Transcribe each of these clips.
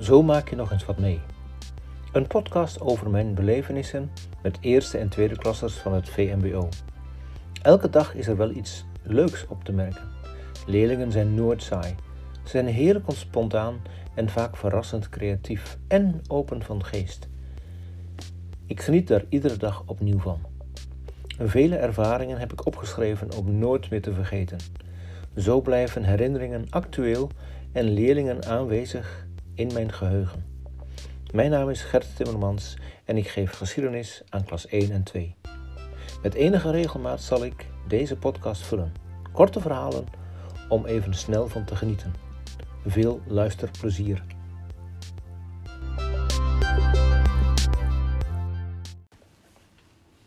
Zo maak je nog eens wat mee. Een podcast over mijn belevenissen met eerste en tweede klassers van het VMBO. Elke dag is er wel iets leuks op te merken. Leerlingen zijn nooit saai. Ze zijn heerlijk spontaan en vaak verrassend creatief en open van geest. Ik geniet daar iedere dag opnieuw van. Vele ervaringen heb ik opgeschreven om nooit meer te vergeten. Zo blijven herinneringen actueel en leerlingen aanwezig in mijn geheugen. Mijn naam is Gert Timmermans en ik geef geschiedenis aan klas 1 en 2. Met enige regelmaat zal ik deze podcast vullen. Korte verhalen om even snel van te genieten. Veel luisterplezier.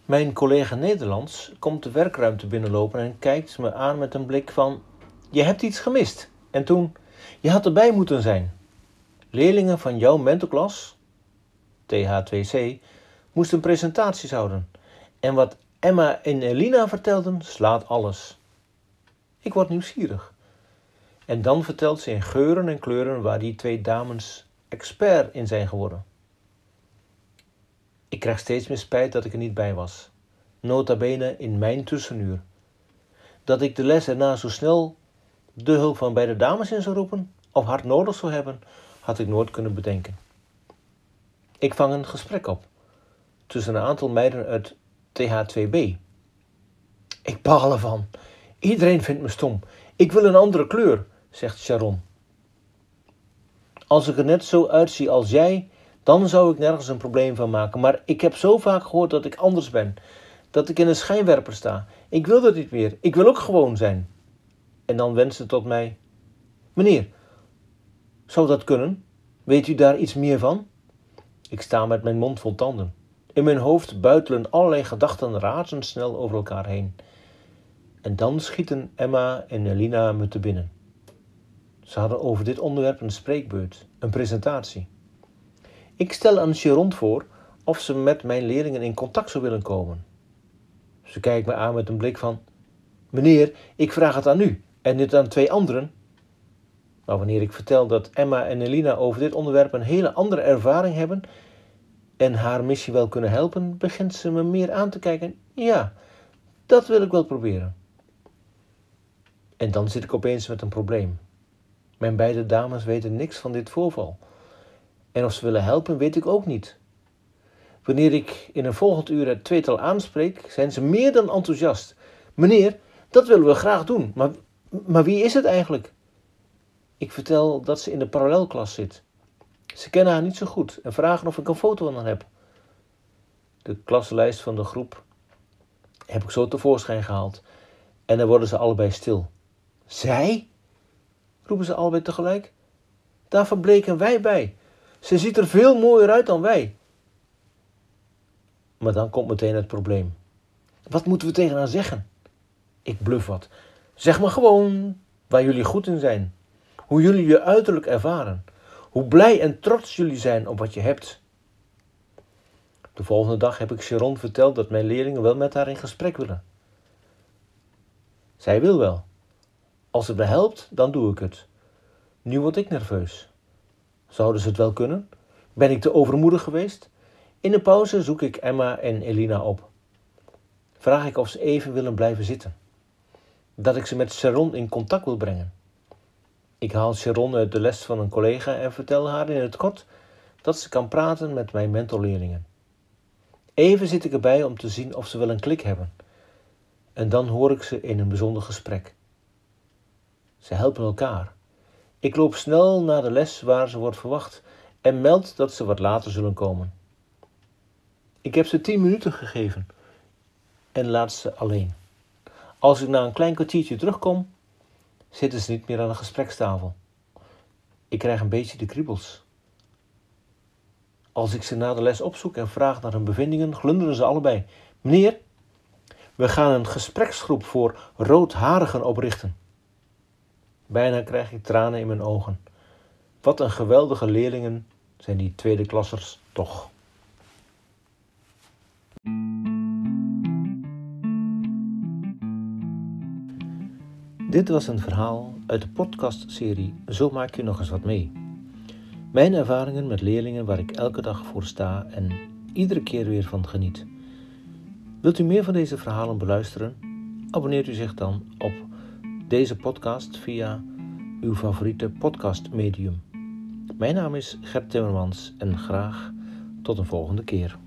Mijn collega Nederlands komt de werkruimte binnenlopen en kijkt me aan met een blik van: Je hebt iets gemist. En toen: Je had erbij moeten zijn. Leerlingen van jouw mentorklas, TH2C, moesten presentaties houden. En wat Emma en Elina vertelden, slaat alles. Ik word nieuwsgierig. En dan vertelt ze in geuren en kleuren waar die twee dames expert in zijn geworden. Ik krijg steeds meer spijt dat ik er niet bij was. Nota bene in mijn tussenuur. Dat ik de les erna zo snel de hulp van beide dames in zou roepen of hard nodig zou hebben, had ik nooit kunnen bedenken. Ik vang een gesprek op tussen een aantal meiden uit TH2B. Ik baal ervan. Iedereen vindt me stom. Ik wil een andere kleur, zegt Sharon. Als ik er net zo uitzie als jij, dan zou ik nergens een probleem van maken. Maar ik heb zo vaak gehoord dat ik anders ben. Dat ik in een schijnwerper sta. Ik wil dat niet meer. Ik wil ook gewoon zijn. En dan wenst ze tot mij: Meneer, zou dat kunnen? Weet u daar iets meer van? Ik sta met mijn mond vol tanden. In mijn hoofd buitelen allerlei gedachten razendsnel over elkaar heen. En dan schieten Emma en Elina me te binnen. Ze hadden over dit onderwerp een spreekbeurt, een presentatie. Ik stel aan Sharon voor of ze met mijn leerlingen in contact zou willen komen. Ze kijkt me aan met een blik van: Meneer, ik vraag het aan u en niet aan twee anderen. Maar wanneer ik vertel dat Emma en Elina over dit onderwerp een hele andere ervaring hebben en haar missie wel kunnen helpen, begint ze me meer aan te kijken. Ja, dat wil ik wel proberen. En dan zit ik opeens met een probleem. Mijn beide dames weten niks van dit voorval. En of ze willen helpen, weet ik ook niet. Wanneer ik in een volgend uur het tweetal aanspreek, zijn ze meer dan enthousiast. Meneer, dat willen we graag doen, maar, maar wie is het eigenlijk? Ik vertel dat ze in de parallelklas zit. Ze kennen haar niet zo goed en vragen of ik een foto van haar heb. De klaslijst van de groep heb ik zo tevoorschijn gehaald. En dan worden ze allebei stil. Zij? roepen ze allebei tegelijk. Daar verbleken wij bij. Ze ziet er veel mooier uit dan wij. Maar dan komt meteen het probleem. Wat moeten we tegen haar zeggen? Ik bluf wat. Zeg maar gewoon waar jullie goed in zijn. Hoe jullie je uiterlijk ervaren. Hoe blij en trots jullie zijn op wat je hebt. De volgende dag heb ik Sharon verteld dat mijn leerlingen wel met haar in gesprek willen. Zij wil wel. Als het me helpt, dan doe ik het. Nu word ik nerveus. Zouden ze het wel kunnen? Ben ik te overmoedig geweest? In de pauze zoek ik Emma en Elina op. Vraag ik of ze even willen blijven zitten. Dat ik ze met Sharon in contact wil brengen. Ik haal Sharon uit de les van een collega en vertel haar in het kort dat ze kan praten met mijn mentorleerlingen. Even zit ik erbij om te zien of ze wel een klik hebben. En dan hoor ik ze in een bijzonder gesprek. Ze helpen elkaar. Ik loop snel naar de les waar ze wordt verwacht en meld dat ze wat later zullen komen. Ik heb ze tien minuten gegeven en laat ze alleen. Als ik na een klein kwartiertje terugkom, zitten ze niet meer aan de gesprekstafel. Ik krijg een beetje de kriebels. Als ik ze na de les opzoek en vraag naar hun bevindingen, glunderen ze allebei. Meneer, we gaan een gespreksgroep voor roodharigen oprichten. Bijna krijg ik tranen in mijn ogen. Wat een geweldige leerlingen zijn die tweede klassers toch. Dit was een verhaal uit de podcastserie Zo maak je nog eens wat mee. Mijn ervaringen met leerlingen waar ik elke dag voor sta en iedere keer weer van geniet. Wilt u meer van deze verhalen beluisteren? Abonneert u zich dan op deze podcast via uw favoriete podcastmedium. Mijn naam is Gert Timmermans en graag tot een volgende keer.